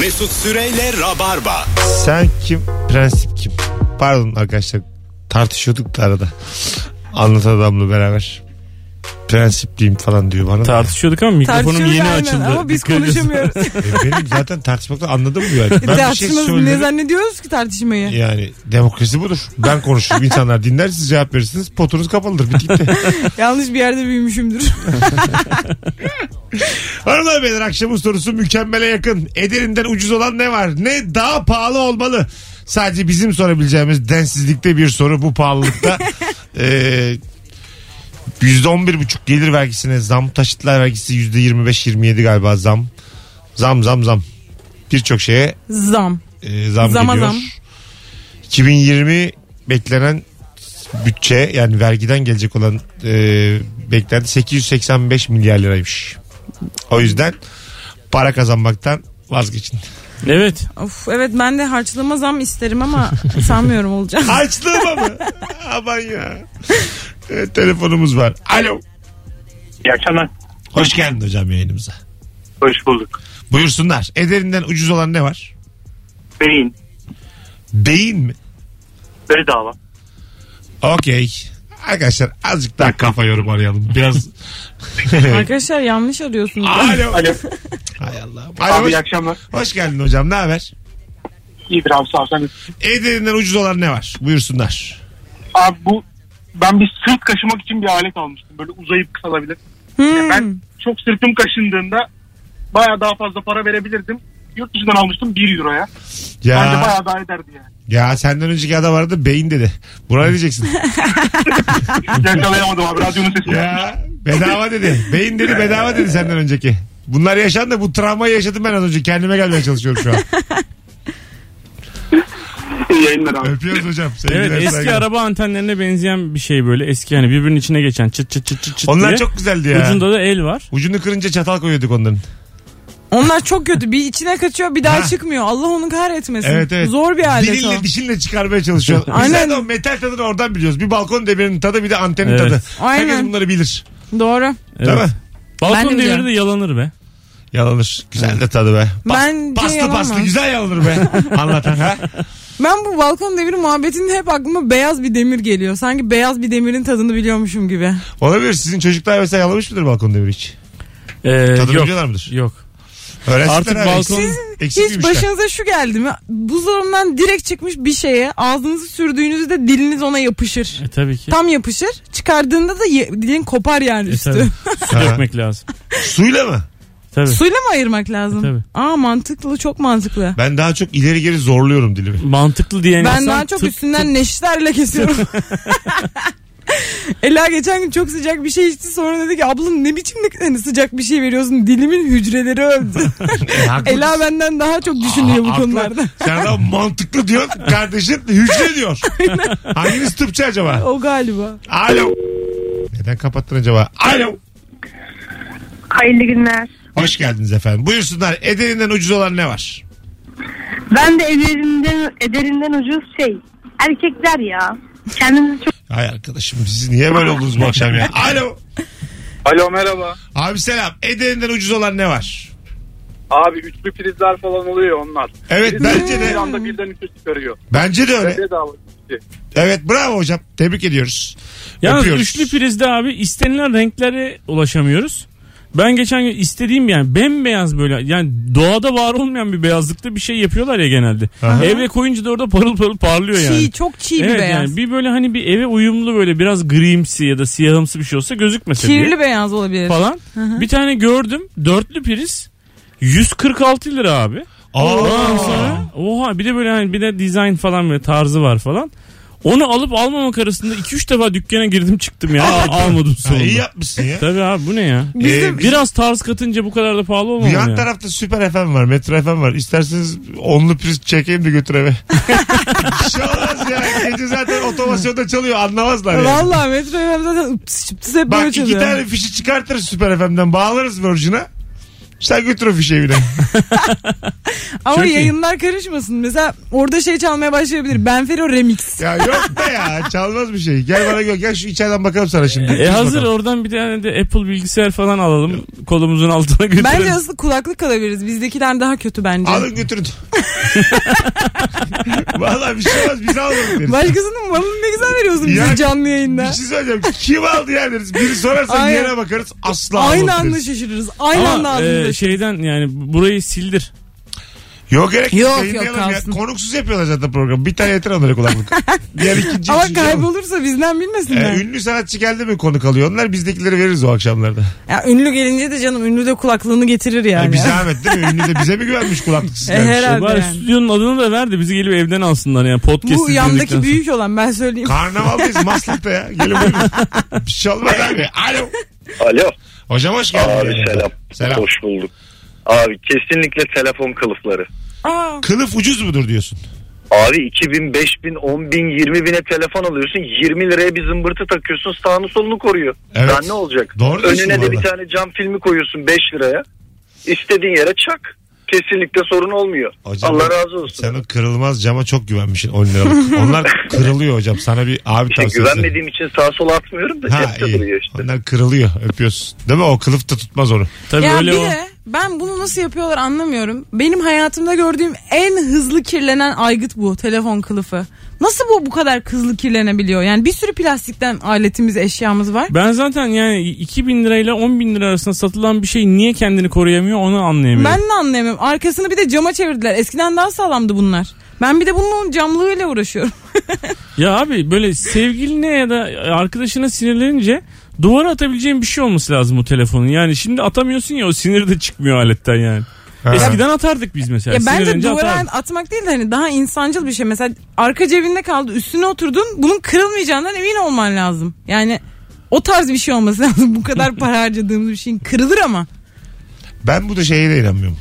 Mesut Süreyle Rabarba. Sen kim? Prensip kim? Pardon arkadaşlar tartışıyorduk da arada. Anlatan adamla beraber. Prensipliyim falan diyor bana. Tartışıyorduk ama mikrofonum Tartışıyoruz yeni aynen açıldı. ama biz Dikkat konuşamıyoruz. E, benim zaten tartışmaktan anladım bu yani. Ben bir şey Tartışmamız ne söylerim. zannediyoruz ki tartışmayı? Yani demokrasi budur. Ben konuşurum. insanlar dinler siz cevap verirsiniz. Potunuz kapalıdır. Bitti gitti. Yanlış bir yerde büyümüşümdür. Hanımlar beyler akşamın sorusu mükemmele yakın. Eder'inden ucuz olan ne var? Ne daha pahalı olmalı? Sadece bizim sorabileceğimiz densizlikte bir soru bu pahalılıkta. ee, %11,5 gelir vergisine zam. Taşıtlar vergisi %25-27 galiba zam. Zam zam zam. Birçok şeye Zam. e, zam Zama geliyor. zam. 2020 beklenen bütçe yani vergiden gelecek olan e, beklenti 885 milyar liraymış. O yüzden para kazanmaktan vazgeçin. Evet. Of, evet ben de harçlığıma zam isterim ama sanmıyorum olacak. Harçlığıma mı? Aman ya. Evet, telefonumuz var. Alo. İyi akşamlar. Hoş geldin hocam yayınımıza. Hoş bulduk. Buyursunlar. Ederinden ucuz olan ne var? Beyin. Beyin mi? Bedava. Okey. Arkadaşlar azıcık daha kafa yorum arayalım. Biraz. Arkadaşlar yanlış arıyorsunuz. Alo. Alo. Hay Allah. Abi Alo, hoş, iyi akşamlar. hoş geldin hocam. Ne haber? İyidir abi sağ ol. Sen de- Ederinden ucuz olan ne var? Buyursunlar. Abi bu ben bir sırt kaşımak için bir alet almıştım. Böyle uzayıp kısalabilir. Hmm. Ben çok sırtım kaşındığında baya daha fazla para verebilirdim. Yurt dışından almıştım 1 euroya. Bence Ya, baya daha ederdi yani. ya senden önceki adam vardı beyin dedi. Buna ne diyeceksin? Yakalayamadım abi radyonun sesini. ya bedava dedi. Beyin dedi bedava dedi senden önceki. Bunlar yaşandı. Bu travmayı yaşadım ben az önce. Kendime gelmeye çalışıyorum şu an. İyi yayınlar abi. Öpüyoruz hocam. Sevgiler, Evet eski saygılar. araba antenlerine benzeyen bir şey böyle. Eski hani birbirinin içine geçen çıt çıt çıt çıt çıt Onlar diye. çok güzeldi ya. Ucunda da el var. Ucunu kırınca çatal koyuyorduk onların. Onlar çok kötü. Bir içine kaçıyor bir daha Ha. çıkmıyor. Allah onu kahretmesin. Evet evet. Zor bir alet Dilinle o. dişinle çıkarmaya çalışıyor. Biz Aynen. de o metal tadını oradan biliyoruz. Bir balkon demirinin tadı bir de antenin Evet. tadı. Aynen. Herkes bunları bilir. Doğru. Evet. Değil mi? Ben de Balkon biliyorum. de yalanır be. Yalanır. Güzel de tadı be. Pas, Bence paslı yalanmaz. paslı güzel yalanır be. Anlatan ha. Ben bu balkon devri muhabbetinde hep aklıma beyaz bir demir geliyor. Sanki beyaz bir demirin tadını biliyormuşum gibi. Olabilir. Sizin çocuklar mesela yalamış mıdır balkon devri hiç? Ee, Tadını yok. biliyorlar mıdır? Yok. Artık ha. balkon- Eksik- eksik Hiç başınıza şu geldi mi? Buzdolabından direkt çıkmış bir şeye ağzınızı sürdüğünüzde diliniz ona yapışır. E tabii ki. Tam yapışır. Çıkardığında da ye- dilin kopar yani E, üstü. tabii. Su dökmek lazım. Suyla mı? Tabii. Suyla mı ayırmak lazım? Tabii. Aa mantıklı çok mantıklı. Ben daha çok ileri geri zorluyorum dilimi. Mantıklı diyen Ben insan daha çok tıp- üstünden neşterle kesiyorum. Ela geçen gün çok sıcak bir şey içti sonra dedi ki abla ne biçim ne hani sıcak bir şey veriyorsun dilimin hücreleri öldü. E. Ela benden daha çok düşünüyor Aa, bu haklı. konularda. Sen daha mantıklı diyor. Kardeşin hücre diyor. Hanginiz tıpçı acaba? O galiba. Alo. Neden kapattın acaba? Alo. Hayırlı günler. Hoş geldiniz efendim. Buyursunlar. Ederinden ucuz olan ne var? Ben de ederinden, ederinden ucuz şey. Erkekler ya. Kendinizi çok Ay arkadaşım siz niye böyle oldunuz bu akşam ya? Alo. Alo merhaba. Abi selam. Ederinden ucuz olan ne var? Abi üçlü prizler falan oluyor onlar. Evet Birisi bence Bir de. anda birden üçü çıkarıyor. Bence de öyle. Bedava. Evet bravo hocam. Tebrik ediyoruz. Öpüyoruz. üçlü prizde abi istenilen renklere ulaşamıyoruz. Ben geçen gün istediğim yani bembeyaz böyle yani doğada var olmayan bir beyazlıkta bir şey yapıyorlar ya genelde. Aha. Eve koyunca da orada parıl parıl parlıyor yani. Çiğ çok çiğ bir evet beyaz. yani bir böyle hani bir eve uyumlu böyle biraz grimsi ya da siyahımsı bir şey olsa gözükmese diye Kirli beyaz olabilir. falan. Bir tane gördüm dörtlü priz 146 lira abi. Aa. sonra oha bir de böyle hani bir de design falan böyle tarzı var falan. Onu alıp almamak arasında 2-3 defa dükkana girdim çıktım ya. Almadım Ha, sonunda. iyi yapmışsın ya. Tabii abi bu ne ya? Biz de- Ee, Biraz tarz katınca bu kadar da pahalı olmamalı yan ya. tarafta süper FM var. Metro FM var. İsterseniz onlu priz çekeyim de götür eve. Bir şey olmaz ya. Gece zaten otomasyonda çalıyor. Anlamazlar yani. Vallahi metro FM zaten ıptıs çıptıs hep Bak böyle iki çalıyor. tane fişi çıkartırız Süper FM'den bağlarız Virgin'a. Sen götür o fişi evine. Ama Çok iyi. yayınlar karışmasın. Mesela orada şey çalmaya başlayabilir. Benfero Remix. ya yok be ya çalmaz bir şey. Gel bana gel, gel şu içeriden bakalım sana şimdi. E Düz hazır bakalım. oradan bir tane de Apple bilgisayar falan alalım. Kolumuzun altına götürelim. Bence aslında kulaklık alabiliriz. Bizdekiler daha kötü bence. Alın götürün. Valla bir şey olmaz biz deriz. Başkasının malını ne güzel veriyorsun Ya, bize canlı Bir yayında. şey söyleyeceğim. Kim aldı yer deriz. Biri sorarsa Aynen. yere bakarız. Asla Aynı almadık anda deriz. şaşırırız. Aynı anda Ama e, şeyden yani burayı sildir. Yok gerek yok. Yok, ya. kalsın. Konuksuz yapıyorlar zaten program. Bir tane yeter onlara kulaklık. Diğer ikinci Ama üçüncü alalım. kaybolursa bizden bilmesinler. Ee, ünlü sanatçı geldi mi konuk alıyor. Onlar bizdekileri veririz o akşamlarda. Ya ünlü gelince de canım ünlü de kulaklığını getirir yani. Yani. bir zahmet değil mi? Ünlü de bize mi güvenmiş kulaklıksız E, gelmiş? herhalde. Bari yani. stüdyonun adını da ver de bizi gelip evden alsınlar yani podcast Bu yandaki büyük olan ben söyleyeyim. Karnavaldayız Maslak'ta ya. Gelin buyurun. Bir şey olmaz abi. Alo. Alo. Hocam hoş geldin. Abi selam. Selam. Hoş bulduk. Abi kesinlikle telefon kılıfları. Aa, Kılıf ucuz mudur diyorsun? Abi 2000, 5000, 10 bin, 20 bine telefon alıyorsun. 20 liraya bir zımbırtı takıyorsun sağını solunu koruyor. Evet. Daha ne olacak? Doğru Önüne de bir tane cam filmi koyuyorsun 5 liraya. İstediğin yere çak. Kesinlikle sorun olmuyor. Hocam, Allah razı olsun. Sen o kırılmaz cama çok güvenmişsin 10 liralık. Onlar kırılıyor hocam. Sana bir abi İşte tavsiyesi. güvenmediğim için sağa sola atmıyorum da Ha cepte iyi. duruyor işte. Onlar kırılıyor. Öpüyorsun. Değil mi? O kılıf da tutmaz onu. Tabii ya öyle bir o. de ben bunu nasıl yapıyorlar anlamıyorum. Benim hayatımda gördüğüm en hızlı kirlenen aygıt bu telefon kılıfı. Nasıl bu bu kadar hızlı kirlenebiliyor? Yani bir sürü plastikten aletimiz eşyamız var. Ben zaten yani 2000 lirayla 10 bin lira arasında satılan bir şey niye kendini koruyamıyor onu anlayamıyorum. Ben de anlayamıyorum. Arkasını bir de cama çevirdiler. Eskiden daha sağlamdı bunlar. Ben bir de bunun camlığıyla uğraşıyorum. Ya abi böyle sevgiline ya da arkadaşına sinirlenince duvara atabileceğin bir şey olması lazım bu telefonun. Yani şimdi atamıyorsun ya o sinir de çıkmıyor aletten yani. Ha. Eskiden atardık biz mesela. ya bence duvara atardık. atmak değil de hani daha insancıl bir şey. Mesela arka cebinde kaldı üstüne oturdun bunun kırılmayacağından emin olman lazım. Yani o tarz bir şey olması lazım. Bu kadar para harcadığımız bir şeyin kırılır ama. Ben bu da şeye de inanmıyorum.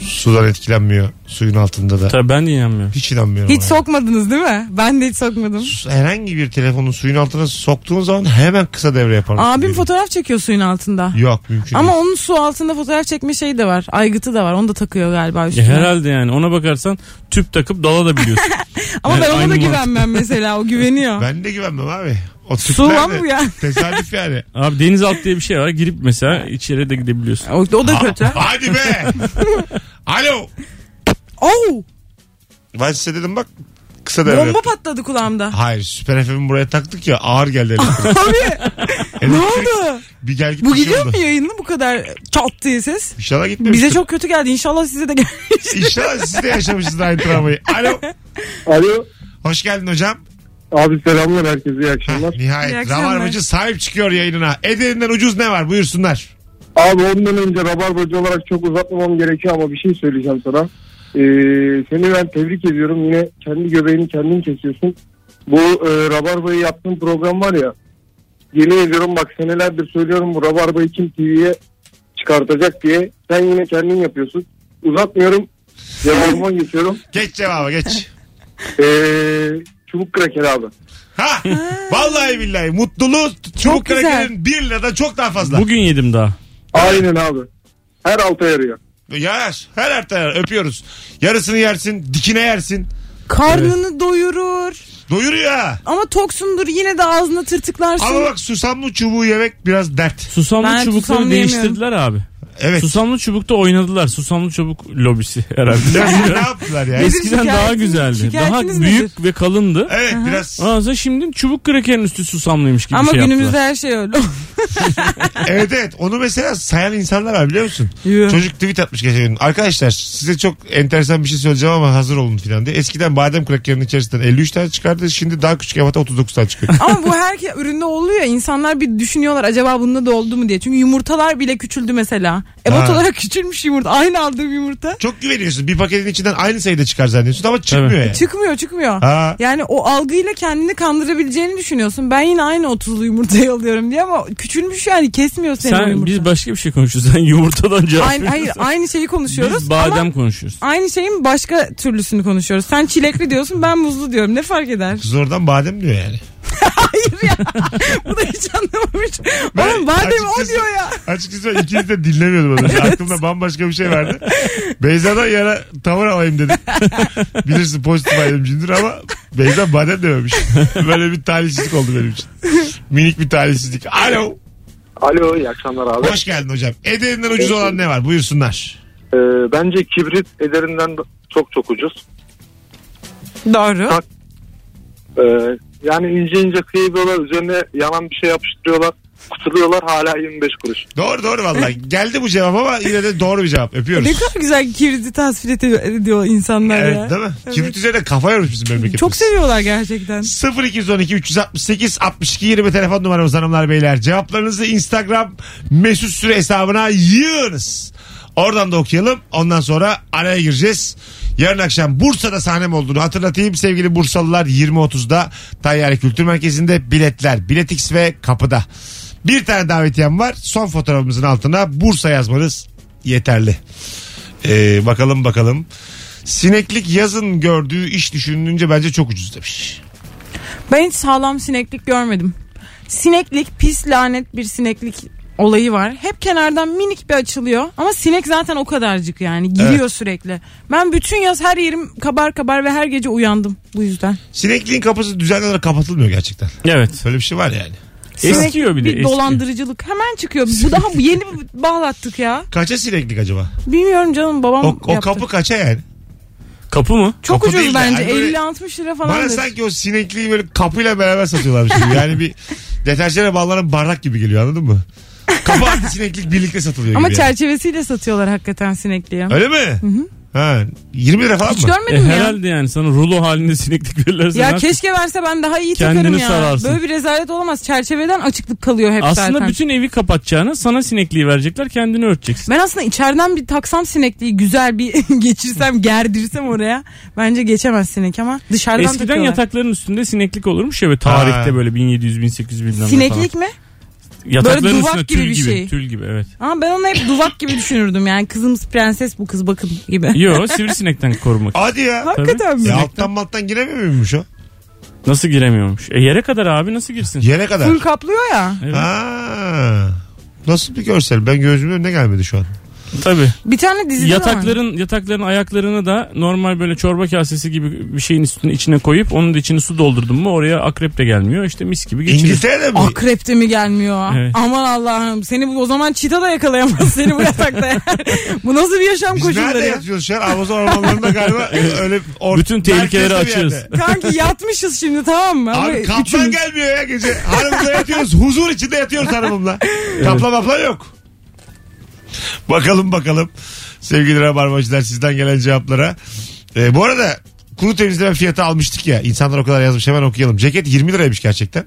Sudan etkilenmiyor. Suyun altında da. Tabii ben de inanmıyorum. Hiç inanmıyorum. Hiç ona. sokmadınız değil mi? Ben de hiç sokmadım. Herhangi bir telefonu suyun altına soktuğun zaman hemen kısa devre yapar. Abim fotoğraf çekiyor suyun altında. Yok mümkün Ama değil. onun su altında fotoğraf çekme şeyi de var. Aygıtı da var. Onu da takıyor galiba Ya üstüne. herhalde yani ona bakarsan tüp takıp dala da biliyorsun. Ama Yani ben ona da güvenmem mesela. O güveniyor. Ben de güvenmem abi. O Su de bu ya. Tesadüf yani. Abi denizaltı diye bir şey var. Girip mesela içeri de gidebiliyorsun. O, o da kötü. Hadi be. Alo. Oo, Ben size dedim bak kısa devre. bomba patladı kulağımda. Hayır Süper FM'i buraya taktık ya ağır geldi elektrik. Abi ne oldu? Bir gel git Bu bir şey gidiyor oldu. mu yayını bu kadar çat diye ses? İnşallah gitmemiştir. Bize çok kötü geldi. İnşallah size de gelmiş. İnşallah siz de yaşamışsınız aynı travmayı. Alo. Alo. Hoş geldin hocam. Abi selamlar herkese iyi akşamlar. İyi nihayet akşamlar. Rabarbacı sahip çıkıyor yayınına. Ederinden ucuz ne var buyursunlar. Abi ondan önce rabarbacı olarak çok uzatmamam gerekiyor ama bir şey söyleyeceğim sana. Ee, seni ben tebrik ediyorum. Yine kendi göbeğini kendin kesiyorsun. Bu e, rabarbayı yaptığın program var ya. Yemin ediyorum bak senelerdir söylüyorum bu rabarbayı kim TV'ye çıkartacak diye. Sen yine kendin yapıyorsun. Uzatmıyorum. Cevabıma geçiyorum. Geç cevaba geç. Ee, çubuk kraker abi. Ha, vallahi billahi mutluluğu çubuk güzel. krakerin bir liradan çok daha fazla. Bugün yedim daha. Aynen abi. Her alta yarıyor. Yer, her hafta yer. öpüyoruz. Yarısını yersin, dikine yersin. Karnını doyurur. Doyuruyor ha. Ama toksundur yine de ağzına tırtıklarsın. Ama bak susamlı çubuğu yemek biraz dert. Susamlı Ben çubukları susamlı değiştirdiler abi. Evet. Susamlı çubukta oynadılar. Susamlı çubuk lobisi herhalde. Ya, ne yaptılar ya? Nedir Eskiden daha güzeldi. Daha Şikayetiniz büyük nedir? ve kalındı. Evet biraz. Ondan sonra şimdi çubuk krakerin üstü susamlıymış gibi Ama şey günümüzde yaptılar. her şey öyle. evet evet onu mesela sayan insanlar var biliyor musun? Yuh. Çocuk tweet atmış geçen gün. Arkadaşlar size çok enteresan bir şey söyleyeceğim ama hazır olun filan diye. Eskiden badem krakerinin içerisinden 53 tane çıkardı. Şimdi daha küçük evata 39 tane çıkıyor. Ama bu her üründe oluyor. İnsanlar bir düşünüyorlar acaba bunda da oldu mu diye. Çünkü yumurtalar bile küçüldü mesela. Ebat Ha. olarak küçülmüş yumurta. Aynı aldığım yumurta. çok güveniyorsun. Bir paketin içinden aynı sayıda çıkar zannediyorsun ama çıkmıyor Tabii. yani. Çıkmıyor çıkmıyor. Ha. Yani o algıyla kendini kandırabileceğini düşünüyorsun. Ben yine aynı 30'lu yumurtayı alıyorum diye ama küçülmüş yani kesmiyor seni o Sen yumurta. biz başka bir şey konuşuyoruz. Sen yumurtadan cevap Aynı, hayır veriyorsun. aynı şeyi konuşuyoruz Biz badem ama konuşuyoruz. aynı şeyin başka türlüsünü konuşuyoruz. Sen çilekli diyorsun ben muzlu diyorum. Ne fark eder? Kız oradan badem diyor yani. Hayır ya. Bu da hiç anlamamış. Ben Oğlum badem o açıkçası- diyor ya. Açıkçası ben ikinizi de dinlemiyordum. önce. Aklımda bambaşka bir şey vardı. Beyza'dan yana tavır alayım dedim. Bilirsin pozitif ayrımcındır ama Beyza badem dememiş. Böyle bir talihsizlik oldu benim için. Minik bir talihsizlik. Alo. Alo iyi akşamlar abi. Hoş geldin hocam. Ederinden ucuz olan ne var? Buyursunlar. Ee, bence kibrit ederinden çok çok ucuz. Doğru. Tak- Ee, yani ince ince kıyıyorlar üzerine yanan bir şey yapıştırıyorlar. Kutuluyorlar hala 25 kuruş. Doğru doğru vallahi. Geldi bu cevap ama yine de doğru bir cevap. Öpüyoruz. Ne kadar güzel kibriti tasvir ediyor, insanlar ya. Evet değil mi? Kibrit üzerine kafa yormuş bizim memleketimiz. Çok seviyorlar gerçekten. 0212 368 62 20 telefon numaramız hanımlar beyler. Cevaplarınızı Instagram mesut süre hesabına yığınız. Oradan da okuyalım. Ondan sonra araya gireceğiz. Yarın akşam Bursa'da sahnem olduğunu hatırlatayım. Sevgili Bursalılar 20.30'da Tayyare Kültür Merkezi'nde biletler. Biletix ve kapıda. Bir tane davetiyem var. Son fotoğrafımızın altına Bursa yazmanız yeterli. Ee, bakalım bakalım. Sineklik yazın gördüğü iş düşünülünce bence çok ucuz demiş. Ben hiç sağlam sineklik görmedim. Sineklik pis lanet bir sineklik olayı var. Hep kenardan minik bir açılıyor ama sinek zaten o kadarcık yani giriyor sürekli. Ben bütün yaz her yerim kabar kabar ve her gece uyandım bu yüzden. Sinekliğin kapısı düzenli olarak kapatılmıyor gerçekten. Evet. Böyle bir şey var yani. Sinek Eskiyor bir de. eskiyor. dolandırıcılık hemen çıkıyor. Bu daha yeni bağlattık ya. Kaça sineklik acaba? Bilmiyorum canım babam O, o yaptı. kapı kaça yani? Kapı mı? Çok kapı ucuz de, bence. hani böyle- 50-60 lira Bana falan. sanki o sinekliği böyle kapıyla beraber satıyorlarmış gibi. Yani bir deterjana bağlanan bardak gibi geliyor anladın mı? Kapı artı sineklik birlikte satılıyor Ama gibi. yani. çerçevesiyle satıyorlar hakikaten sinekliği. Öyle mi? Ha, 20 lira falan Hiç mı? E, görmedim ya. herhalde yani sana rulo halinde sineklik verirlerse. Ya keşke verse ben daha iyi Kendini takarım ya. sararsın. Böyle bir rezalet olamaz. Çerçeveden açıklık kalıyor hep Aslında zaten. bütün evi kapatacağını sana sinekliği verecekler kendini örteceksin. Ben aslında içeriden bir taksam sinekliği güzel bir geçirsem gerdirsem oraya bence geçemez sinek ama dışarıdan Eskiden takıyorlar. yatakların üstünde sineklik olurmuş ya böyle tarihte Ha. böyle 1700 1800 bilmem ne falan. Sineklik mi? Yatakların Böyle duvak gibi tül bir gibi, şey. tül gibi evet. Ama ben onu hep duvak gibi düşünürdüm yani kızımız prenses bu kız bakın gibi. Yo sivrisinekten korumak. Hadi ya. Hakikaten mi? Ya alttan malttan giremiyor muymuş o? Nasıl giremiyormuş? E yere kadar abi nasıl girsin? Yere kadar. Full kaplıyor ya. Evet. Ha. Nasıl bir görsel? Ben gözümün önüne gelmedi şu an. Tabii. Bir tane dizide de var. Yatakların yatakların ayaklarını da normal böyle çorba kasesi gibi bir şeyin üstüne içine koyup onun da içine su doldurdun mu oraya akrep de gelmiyor. İşte mis gibi geçirir. İngiltere'de mi? Akrep de mi gelmiyor? Evet. Aman Allah'ım. Seni bu, o zaman çita da yakalayamaz seni bu yatakta. yani. bu nasıl bir yaşam Biz koşulları nerede ya? yatıyoruz şu an? Amazon ormanlarında galiba öyle or- Bütün tehlikeleri merkezde bir açığız. yerde. Kanki yatmışız şimdi tamam mı? Ama Abi kaplan üçümüz- gelmiyor ya gece. Hanımla yatıyoruz. Huzur içinde yatıyoruz hanımımla. Kaplan maplan yok. Bakalım bakalım. Sevgili Rabarbacılar sizden gelen cevaplara. Ee, bu arada kuru temizleme fiyatı almıştık ya. İnsanlar o kadar yazmış hemen okuyalım. Ceket 20 liraymış gerçekten.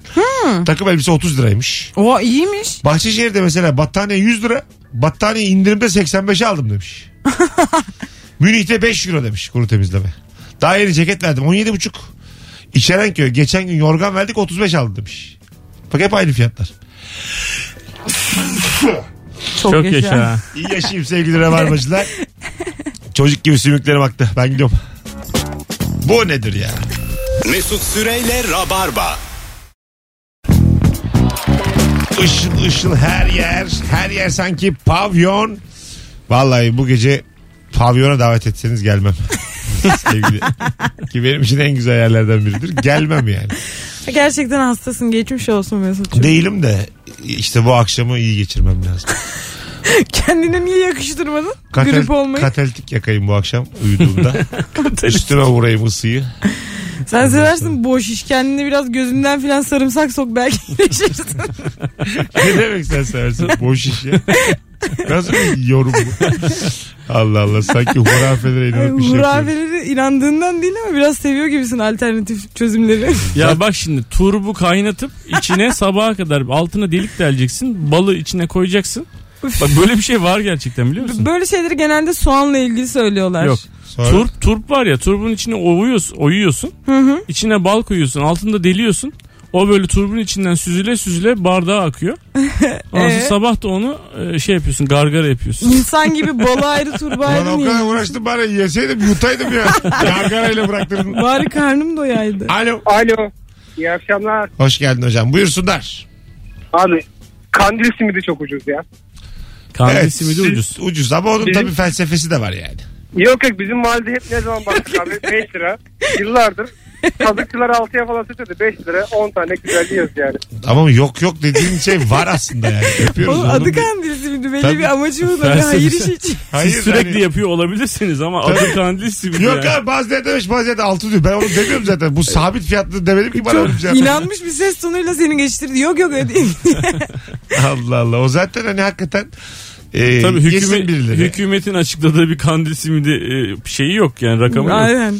Takım elbise 30 liraymış. O iyiymiş. Bahçeşehir'de mesela battaniye 100 lira. Battaniye indirimde 85'e aldım demiş. Münih'te 5 euro demiş kuru temizleme. Daha yeni ceket verdim 17,5. İçerenköy geçen gün yorgan verdik 35 aldı demiş. Bak hep aynı fiyatlar. Çok, Çok yaşa. yaşa. İyi yaşayayım sevgili rabarbacılar. Çocuk gibi sümüklerim aktı. Ben gidiyorum. Bu nedir ya? Mesut Süreyle Rabarba. Işıl ışıl her yer. Her yer sanki pavyon. Vallahi bu gece pavyona davet etseniz gelmem. Sevgili. Ki benim için en güzel yerlerden biridir. Gelmem yani. Gerçekten hastasın. Geçmiş olsun Mesut'cum. Değilim de işte bu akşamı iyi geçirmem lazım. Kendine niye yakıştırmadın? Katel, Grip olmayı. Katalitik yakayım bu akşam uyuduğumda. Üstüme vurayım ısıyı. Sen seversin boş iş. Kendine biraz gözünden filan sarımsak sok belki iyileşirsin. Ne demek sen seversin? Boş iş ya. Nasıl bir yorum bu? Allah Allah sanki hurafelere inanıp bir şey. Hurafeleri inandığından değil ama biraz seviyor gibisin alternatif çözümleri. Ya bak şimdi turbu kaynatıp içine sabaha kadar altına delik deleceksin. Balı içine koyacaksın. Bak böyle bir şey var gerçekten biliyor musun? Böyle şeyleri genelde soğanla ilgili söylüyorlar. Yok. Sonra- Turp, turp var ya turbun içine oyuyorsun, oyuyorsun. İçine bal koyuyorsun. Altında deliyorsun. O böyle turbun içinden süzüle süzüle bardağa akıyor. Ondan sonra Ee? sabah da onu e, şey yapıyorsun gargara yapıyorsun. İnsan gibi balı ayrı turba Ulan ayrı o niye? kadar uğraştım bari yeseydim yutaydım ya. Gargarayla bıraktırdın. Bari karnım doyaydı. Alo. Alo. İyi akşamlar. Hoş geldin hocam. Buyursunlar. Abi kandil simidi çok ucuz ya. Kandil Evet, simidi ucuz. Ucuz ama onun Bizim- tabii felsefesi de var yani. Yok yok bizim mahallede hep ne zaman baktık abi 5 lira. Yıllardır. Kazıkçılar 6'ya falan satıyordu 5 lira 10 tane güzel yiyoruz yani. Ama yok yok dediğin şey var aslında yani. Yapıyoruz Oğlum onu. adı kandil simidi belli Tabii. bir amacı Felsefesi. hayır işi için. Hayır, Siz sürekli hani- yapıyor olabilirsiniz ama adı kandil simidi. Yok yani. abi bazı yerde 5 bazı yerde 6 diyor. Ben onu demiyorum zaten. Bu sabit fiyatlı demedim ki bana Çok öyle bir şey inanmış bir ses tonuyla seni geçtirdi. Yok yok öyle değil. Allah Allah. O zaten hani hakikaten e, Tabii hükümet, birileri. hükümetin açıkladığı bir kandil simidi e, şeyi yok yani rakamı yok. Aynen.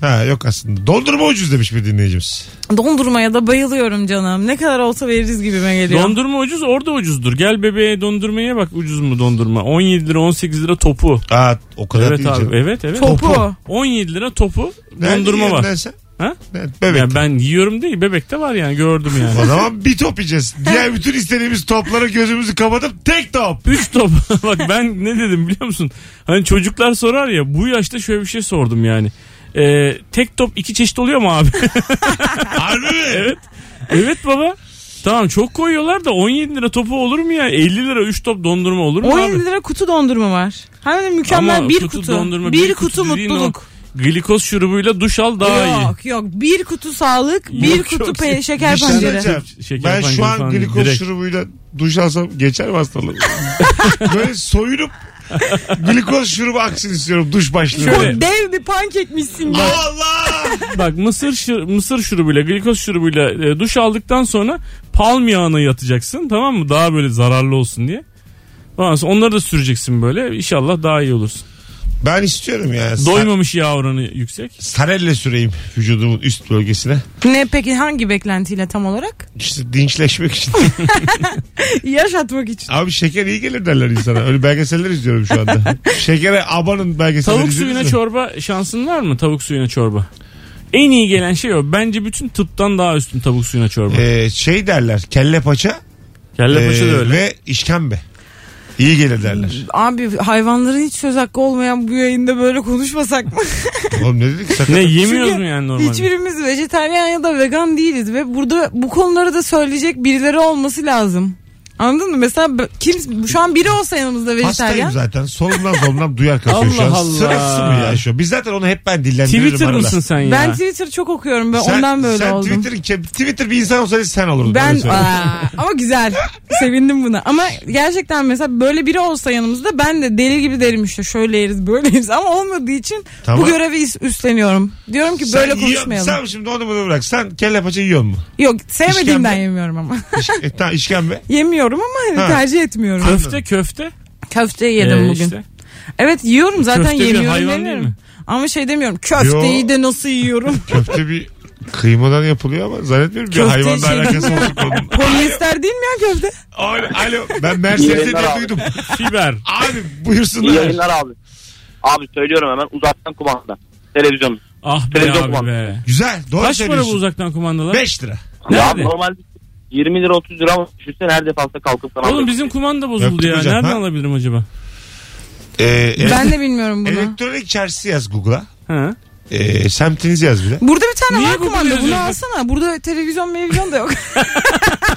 Ha yok aslında. Dondurma ucuz demiş bir dinleyicimiz. Dondurmaya da bayılıyorum canım. Ne kadar olsa veririz gibime geliyor. Dondurma ucuz orada ucuzdur. Gel bebeğe dondurmaya bak ucuz mu dondurma. 17 lira 18 lira topu. Aa o kadar Evet değil abi canım. evet evet. Topu. 17 lira topu dondurma var. lan sen? Ha? Evet, bebek. Yani ben yiyorum değil bebekte var yani gördüm O yani. zaman bir top yiyeceğiz. Diğer bütün istediğimiz toplara gözümüzü kapatıp tek top. 3 top. Bak ben ne dedim biliyor musun? Hani çocuklar sorar ya bu yaşta şöyle bir şey sordum yani. Ee, tek top iki çeşit oluyor mu abi? Harbi mi? evet. Evet baba. Tamam çok koyuyorlar da 17 lira topu olur mu ya? 50 lira 3 top dondurma olur mu 17 abi? lira kutu dondurma var. Hem de mükemmel Ama bir kutu kutu. dondurma, bir, bir kutu, kutu mutluluk. Glikoz şurubuyla duş al daha iyi. yok yok. Bir kutu sağlık, bir Yok, kutu yok. pe- şeker Bir şey pancarı. söyleyeceğim. Şeker ben şu pancarı an falan glikoz direkt. şurubuyla duş alsam geçer mi hastalığım? Böyle soyunup glikoz şurubu aksın istiyorum duş. Şöyle. Çok dev bir pankekmişsin be. Allah! Bak mısır şır, mısır şurubuyla glikoz şurubuyla e, duş aldıktan sonra palm yağına yatacaksın tamam mı? Daha böyle zararlı olsun diye. Ondan sonra onları da süreceksin böyle. İnşallah daha iyi olursun. Ben istiyorum ya. Doymamış yağ oranı yüksek. Sarelle süreyim vücudumun üst bölgesine. Ne peki hangi beklentiyle tam olarak? İşte dinçleşmek için. Yaşatmak için. Abi şeker iyi gelir derler insana. Öyle belgeseller izliyorum şu anda. Şekere abanın belgeselleri Tavuk suyuna mi? çorba şansın var mı? Tavuk suyuna çorba. En iyi gelen şey o. Bence bütün tıptan daha üstün tavuk suyuna çorba. Ee, şey derler kelle paça Kelle paça da ee, öyle. ve işkembe. İyi gelir derler. Abi hayvanların hiç söz hakkı olmayan bu yayında böyle konuşmasak mı? Oğlum ne dedik? Sakın. Ne yemiyoruz mu yani normalde? Hiçbirimiz vejetaryen ya da vegan değiliz ve burada bu konuları da söyleyecek birileri olması lazım. Anladın mı? Mesela kim şu an biri olsa yanımızda Hastayım vejetaryen. zaten. Solumdan solumdan duyar kasıyor şu an. Allah Allah. Sırası mı ya şu? Biz zaten onu hep ben dillendiririm Twitter arada. mısın sen ya? Ben Twitter çok okuyorum. Ben Sen- ondan böyle sen oldum. Twitter, Twitter bir insan olsaydı sen olurdun. Ben öyle söyleyeyim. Aa, ama güzel. Sevindim buna. Ama gerçekten mesela böyle biri olsa yanımızda ben de deli gibi derim işte şöyle yeriz böyle yeriz ama olmadığı için Tamam. bu görevi üst- üstleniyorum. Diyorum ki Sen böyle yiyor- konuşmayalım. Sen şimdi onu bunu bırak. Sen kelle paça yiyor mu? Yok sevmediğimden İşkembe. yemiyorum ama. İş, e, tamam işkembe. Yemiyorum ama hani Ha. tercih etmiyorum. Köfte köfte. Köfte yedim Ee, bugün. işte. Evet yiyorum zaten Köfte bir yemiyorum hayvan değil demiyorum. mi? Ama şey demiyorum köfteyi Yo. de nasıl yiyorum. Köfte bir kıymadan yapılıyor ama zannetmiyorum bir Köfte hayvanla şey- alakası olsun konunun. Polyester değil mi ya köfte? Alo, alo ben diye abi. duydum. Fiber. Abi İyi buyursunlar. yayınlar abi. Abi söylüyorum hemen uzaktan kumanda. Televizyon. Ah be Televizyon abi kumanda. be. Güzel doğru Kaç para bu söylüyorsun. uzaktan kumandalar? 5 lira. Ya Nerede? normalde 20 lira 30 lira ama düşünsene her defasında kalkıp sana Oğlum bizim kumanda bozuldu Öptüm ya. hocam, Nereden ha? alabilirim acaba? Ee, Ben de bilmiyorum bunu. Elektronik çarşısı yaz Google'a. Ha? Ee, semtinizi yaz bir de. Burada bir tane Niye var kumanda bunu alsana. Burada televizyon televizyon da yok.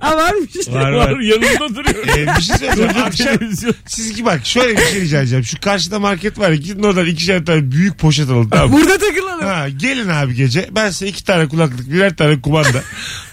ha varmış. Var Var var. yanında duruyor. Ee, bir şey söyleyeceğim. Akşam siz ki bak şöyle bir şey rica edeceğim. Şu karşıda market var ya gidin oradan ikişer tane büyük poşet alın tamam mı? Burada takılalım. Ha, gelin abi gece. Ben size iki tane kulaklık, birer tane kumanda.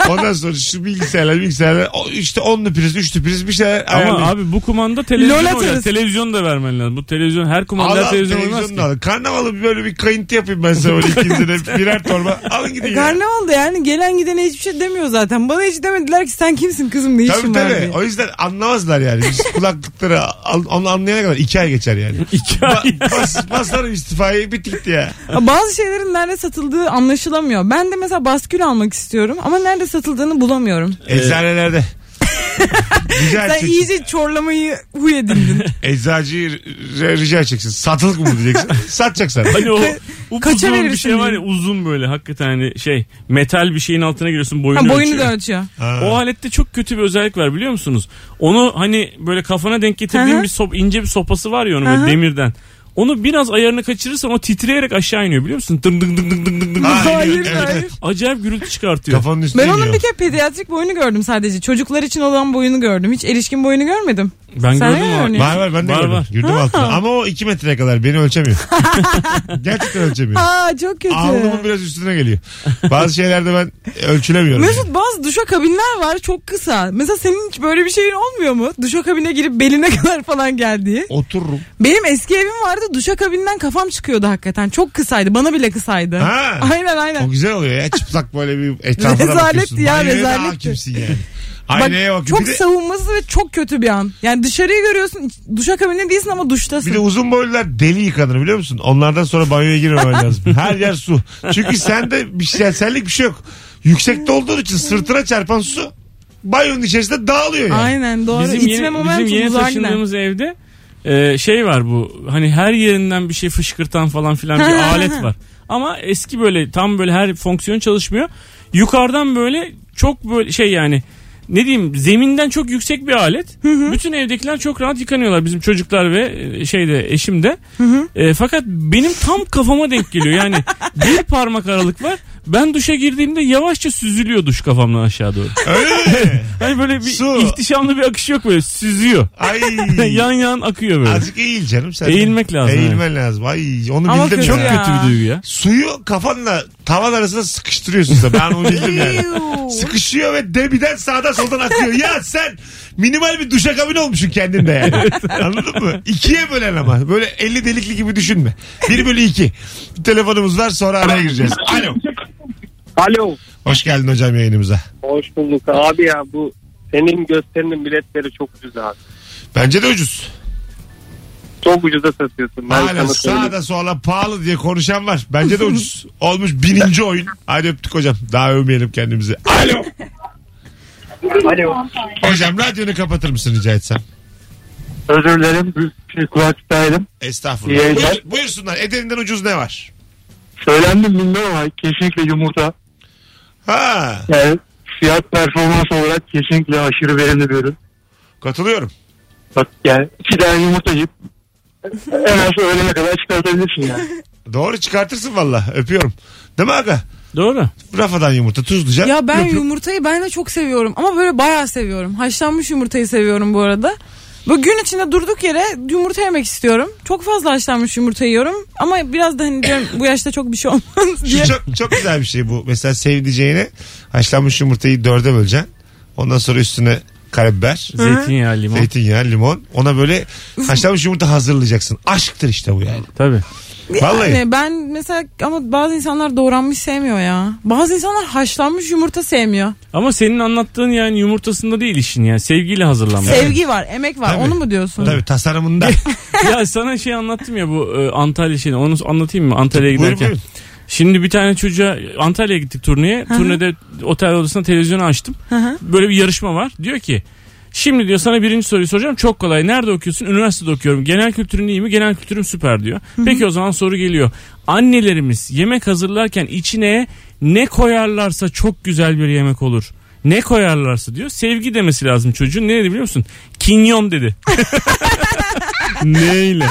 Ondan sonra şu bilgisayarlar, bilgisayarlar. o işte onlu priz, üçlü priz bir şeyler Ama abi bu kumanda televizyon Lol oynar. atarız. Televizyon da vermen lazım. Bu televizyon her kumanda Allah her televizyon olmaz ki. Karnavalı böyle bir kayıntı yapayım ben size böyle ikinize de birer torba. Alın gidin ya. Karnavalda yani gelen gidene hiçbir şey demiyor zaten. Bana hiç demediler ki sen kimsin kızım ne Tabii işin var tabii. diye. O yüzden anlamazlar yani. Biz kulaklıkları al, onu anlayana kadar iki ay geçer yani. İki ay. Ba- bas, basarım istifayı bitti gitti ya. Bazı şeylerin nerede satıldığı anlaşılamıyor. Ben de mesela baskül almak istiyorum ama nerede satıldığını bulamıyorum. Eczanelerde. Rica Sen edeceksin. iyice çorlamayı huy edindin. Eczacıyı r- rica edeceksin. Satılık mı diyeceksin. Satacak sana. Hani o Kaça upuzun bir verirsin şey var ya uzun böyle hakikaten hani şey metal bir şeyin altına giriyorsun boyunu, ha, boyunu ölçüyor. da ölçüyor. O alette çok kötü bir özellik var biliyor musunuz? Onu hani böyle kafana denk getirdiğin Hı hı. bir sop, ince bir sopası var ya onun Hı hı. böyle demirden. Onu biraz ayarını kaçırırsan o titreyerek aşağı iniyor biliyor musun? Dın dın dın dın dın dın dın. Ha, Hayır, evet, evet. hayır. Acayip gürültü çıkartıyor. Kafanın üstüne Ben onun iniyor. bir kere pediatrik boyunu gördüm sadece. Çocuklar için olan boyunu gördüm. Hiç erişkin boyunu görmedim. Ben Sen gördüm ne o. örneğin? Var var ben de Var, gördüm. var. Ha. altına. Ama o 2 metreye kadar beni ölçemiyor. Gerçekten ölçemiyor. Aa çok kötü. Alnımın biraz üstüne geliyor. Bazı şeylerde ben ölçülemiyorum. Mesut bazı duşakabinler var çok kısa. Mesela senin hiç böyle bir şeyin olmuyor mu? Duşakabine girip beline kadar falan geldiği. Otururum. Benim eski evim vardı duşakabinden kafam çıkıyordu hakikaten. Çok kısaydı. Bana bile kısaydı. Ha. Aynen O aynen. güzel oluyor ya. Çıplak böyle bir etrafına Rezaletti bakıyorsun. ya, Banyoya da rezaletti. hakimsin yani. Bak, Aynaya bak. çok Bir de, savunması ve çok kötü bir an. Yani dışarıyı görüyorsun duşakabinde değilsin ama duştasın. bir de uzun boylular deli yıkanır biliyor musun? Onlardan sonra banyoya girmemen lazım. Her yer su. Çünkü sende bir şey, senlik bir şey yok. Yüksekte olduğun için sırtına çarpan su banyonun içerisinde dağılıyor yani. Aynen doğru. Bizim İçme yeni, bizim yeni giden. taşındığımız evde e, şey var bu hani her yerinden bir şey fışkırtan falan filan bir alet var. Ama eski böyle tam böyle her fonksiyon çalışmıyor. Yukarıdan böyle çok böyle şey yani ne diyeyim zeminden çok yüksek bir alet. Bütün evdekiler çok rahat yıkanıyorlar bizim çocuklar ve e, şeyde eşim de. E, fakat benim tam kafama denk geliyor. Yani bir parmak aralık var. Ben duşa girdiğimde yavaşça süzülüyor duş kafamdan aşağı doğru. Öyle? Hani böyle bir Su. ihtişamlı bir akış yok böyle süzüyor. Ay. yan yan akıyor böyle. Azıcık eğil canım sen. Eğilmek lazım, Eğilmen lazım. Ay onu Ama bildim kötü Çok ya. kötü bir duygu ya. Suyu kafanla tavan arasında sıkıştırıyorsun sen. Ben onu bildim yani. Sıkışıyor ve debiden sağdan soldan akıyor. Ya sen minimal bir duşakabin olmuşsun kendinde yani. Anladın mı? İkiye bölen ama. Böyle 50 delikli gibi düşünme. 1 bölü 2. Bir telefonumuz var sonra araya gireceğiz. Alo. Alo. Hoş geldin hocam yayınımıza. Hoş bulduk abi ya bu senin gösterinin biletleri çok ucuz abi. Bence de ucuz. Çok ucuza satıyorsun. Ben Hala sana söyleyeyim. sağda sola pahalı diye konuşan var. Bence de ucuz. Olmuş bininci oyun. Hadi öptük hocam. Daha övmeyelim kendimizi. Alo. Alo. Hocam radyonu kapatır mısın rica etsem? Özür dilerim. Bir kulaklıktaydım. Estağfurullah. İyi yayınlar. Buyur- buyursunlar. Ederinden ucuz ne var? Söylendim bilmiyorum ama kesinlikle yumurta. Ha, Yani fiyat performans olarak kesinlikle aşırı verimli bir ürün. katılıyorum. Bak yani iki tane yumurta yiyip en az öğlene kadar çıkartabilirsin yani. Doğru çıkartırsın valla. Öpüyorum. Değil mi aga? Doğru. Rafadan yumurta tuzluca. Ya ben löp. yumurtayı ben de çok seviyorum. Ama böyle bayağı seviyorum. Haşlanmış yumurtayı seviyorum bu arada. Böyle gün içinde durduk yere yumurta yemek istiyorum. Çok fazla haşlanmış yumurta yiyorum. Ama biraz da hani diyorum bu yaşta çok bir şey olmaz diye. Şu çok, çok güzel bir şey bu. Mesela sevdiceğine haşlanmış yumurtayı dörde böleceksin. Ondan sonra üstüne karabiber, Zeytinyağı, limon. zeytinyağı, limon. Ona böyle haşlanmış yumurta hazırlayacaksın. Aşktır işte bu yani. Tabii. Vallahi. Yani ben mesela ama bazı insanlar doğranmış sevmiyor ya. Bazı insanlar haşlanmış yumurta sevmiyor. Ama senin anlattığın yani yumurtasında değil işin yani. Sevgiyle hazırlanmış. Sevgi var, emek var. Tabii. Onu mu diyorsun? Tabii tasarımında. ya sana şey anlattım ya bu e, Antalya şeyini. Onu anlatayım mı? Antalya'ya giderken. buyurun. Şimdi bir tane çocuğa Antalya'ya gittik turneye. Turnede otel odasında televizyonu açtım. Böyle bir yarışma var. Diyor ki Şimdi diyor sana birinci soruyu soracağım. Çok kolay. Nerede okuyorsun? Üniversitede okuyorum. Genel kültürün iyi mi? Genel kültürüm süper diyor. Peki o zaman soru geliyor. Annelerimiz yemek hazırlarken içine ne koyarlarsa çok güzel bir yemek olur. Ne koyarlarsa diyor. Sevgi demesi lazım çocuğun. Ne dedi biliyor musun? Kinyon dedi. Neyle?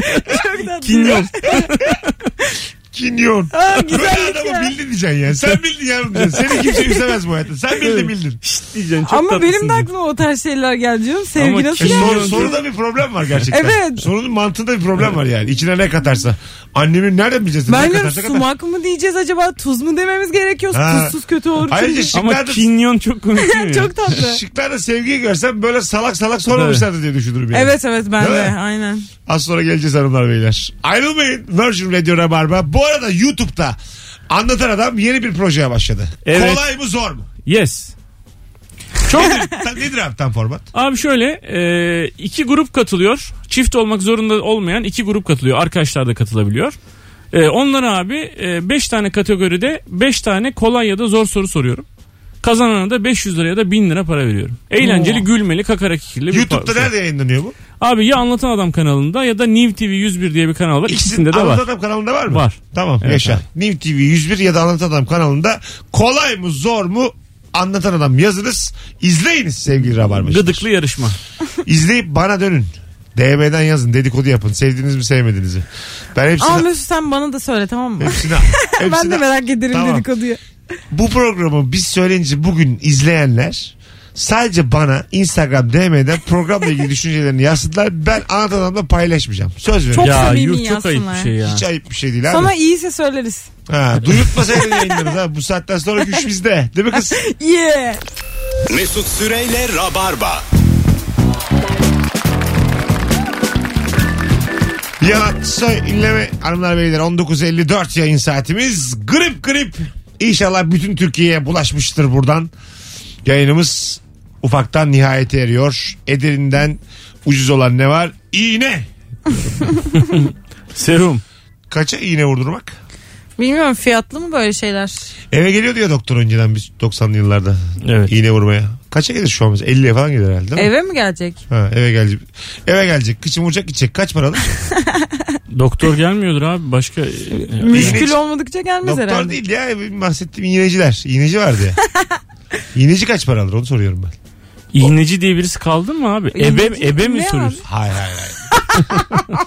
Kinyon. Kinyon. Aa, güzellik Böyle adamı ya. bildin diyeceksin yani. Sen bildin yavrum diyeceksin. Seni kimse üzemez bu hayatta. Sen bildin bildin. Diyeceksin, çok Ama tatlısın benim de aklıma o tarz şeyler geldi diyorum. Sevgi Ama nasıl yani? soru, soruda bir problem var gerçekten. Evet. Sorunun mantığında bir problem var yani. İçine ne katarsa. Annemin nereden bileceğiz? Ben ne diyorum katarsa katar. sumak mı diyeceğiz acaba? Tuz mu dememiz gerekiyor? Ha. Tuzsuz kötü olur. Ayrıca çünkü. Ama şıklarda, kinyon çok komik değil mi? Çok tatlı. şıklarda sevgiyi görsem böyle salak salak sormamışlardı diye düşünürüm yani. Evet evet ben Değil de mi? aynen. Az sonra geleceğiz hanımlar beyler. Ayrılmayın. Virgin Radio Rabarba. Bu arada YouTube'da Anlatan Adam yeni bir projeye başladı. Evet. Kolay mı zor mu? Yes. Çok nedir abi tam format? Abi şöyle e, iki grup katılıyor. Çift olmak zorunda olmayan iki grup katılıyor. Arkadaşlar da katılabiliyor. E, onlara abi 5 tane kategoride 5 tane kolay ya da zor soru soruyorum. Kazanana da 500 lira ya da 1000 lira para veriyorum. Eğlenceli, gülmeli, kakarak ikili bir YouTube'da par- nerede yayınlanıyor bu? Abi ya Anlatan Adam kanalında ya da Niv TV 101 diye bir kanal var. İkisinde de var. Anlatan Adam kanalında var mı? Var. Tamam Evet, yaşa. abi. New TV 101 ya da Anlatan Adam kanalında kolay mı zor mu Anlatan Adam yazınız. İzleyiniz sevgili Rabarbacılar. Gıdıklı yarışma. İzleyip bana dönün. DM'den yazın dedikodu yapın. Sevdiğiniz mi sevmediğinizi. Ben hepsini, Ama Mesut sen bana da söyle tamam mı? hepsini, ben hepsini de merak ederim Tamam. dedikoduyu. bu programı biz söyleyince bugün izleyenler sadece bana Instagram DM'den programla ilgili düşüncelerini yazsınlar. Ben anlatan adamla paylaşmayacağım. Söz veriyorum. Çok ya samimi yuh çok ayıp bir şey ya. Hiç ayıp bir şey değil abi. Sana iyiyse söyleriz. Ha, duyurtmasaydın yayınlarız ha. Bu saatten sonra güç bizde. Değil mi kız? Yeah. Mesut Süreyle Rabarba. Yalan söyleme hanımlar beyler 19.54 yayın saatimiz. Grip grip. İnşallah bütün Türkiye'ye bulaşmıştır buradan. Yayınımız ufaktan nihayete eriyor. Ederinden ucuz olan ne var? İğne. Serum. Kaça iğne vurdurmak? Bilmiyorum fiyatlı mı böyle şeyler? Eve geliyordu ya doktor önceden biz 90'lı yıllarda. Evet. İğne vurmaya. Kaça gelir şu an? mesela? 50'ye falan gelir herhalde değil mi? Eve mi gelecek? Ha, eve gelecek. Eve gelecek. Kıçım vuracak gidecek. Kaç para alır? Doktor gelmiyordur abi. Başka Müşkül olmadıkça gelmez Doktor herhalde. değil ya. Bahsettiğim iğneciler. İğneci vardı ya. İğneci kaç para alır onu soruyorum ben. İğneci diye birisi kaldı mı abi? Ebe, İğneci ebe mi ne soruyorsun? Hayır hayır hayır.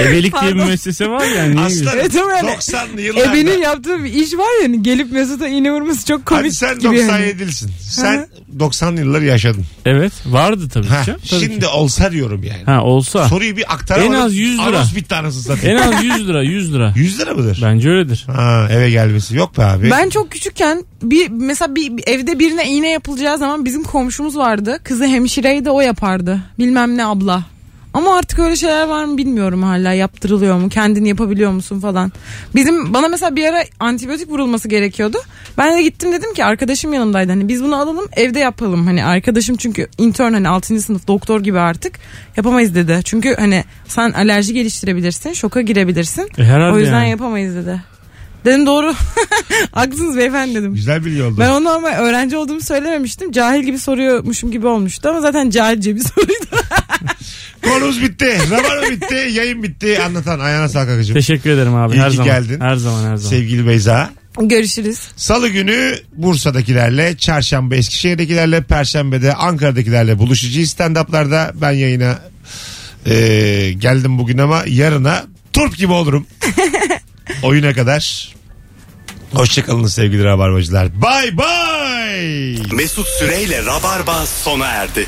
Ebelik diye bir müessese var yani. Niye Aslanım Evet ama yani 90'lı yıllarda. Ebenin yaptığı bir iş var ya hani gelip Mesut'a iğne vurması çok komik Hadi sen gibi. yani. 97'lisin. Sen 90'lı yılları yaşadın. Evet vardı tabii Ha, ki. Tabii şimdi ki. olsa diyorum yani. Ha olsa. Soruyu bir aktaramadım. En az 100 lira. Anons bitti anasını satayım. En az 100 lira 100 lira. 100 lira mıdır? Bence öyledir. Ha, eve gelmesi yok be abi. Ben çok küçükken bir mesela bir, bir evde birine iğne yapılacağı zaman bizim komşumuz vardı. Kızı hemşireydi o yapardı. Bilmem ne abla. Ama artık öyle şeyler var mı bilmiyorum hala. Yaptırılıyor mu? Kendini yapabiliyor musun falan. Bizim bana mesela bir ara antibiyotik vurulması gerekiyordu. Ben de gittim dedim ki arkadaşım yanımdaydı. Hani biz bunu alalım evde yapalım. Hani arkadaşım çünkü intern hani 6. sınıf doktor gibi artık yapamayız dedi. Çünkü hani sen alerji geliştirebilirsin, şoka girebilirsin. E, herhalde o yüzden yani. yapamayız dedi. Dedim doğru. Haklısınız beyefendi dedim. Güzel bilgi oldu. Ben ona ama öğrenci olduğumu söylememiştim. Cahil gibi soruyormuşum gibi olmuştu ama zaten cahilce bir soruydu. Konumuz bitti. Rabarba bitti. Yayın bitti. Anlatan ayağına sağlık akıcım. Teşekkür ederim abi. İyi her ki zaman. geldin. Her zaman her zaman. Sevgili Beyza. Görüşürüz. Salı günü Bursa'dakilerle, çarşamba Eskişehir'dekilerle, perşembede Ankara'dakilerle buluşacağız stand-up'larda. Ben yayına e, geldim bugün ama yarına turp gibi olurum. Oyuna kadar. Hoşçakalın sevgili rabarbacılar. Bye bye. Mesut Süreyle Rabarba sona erdi.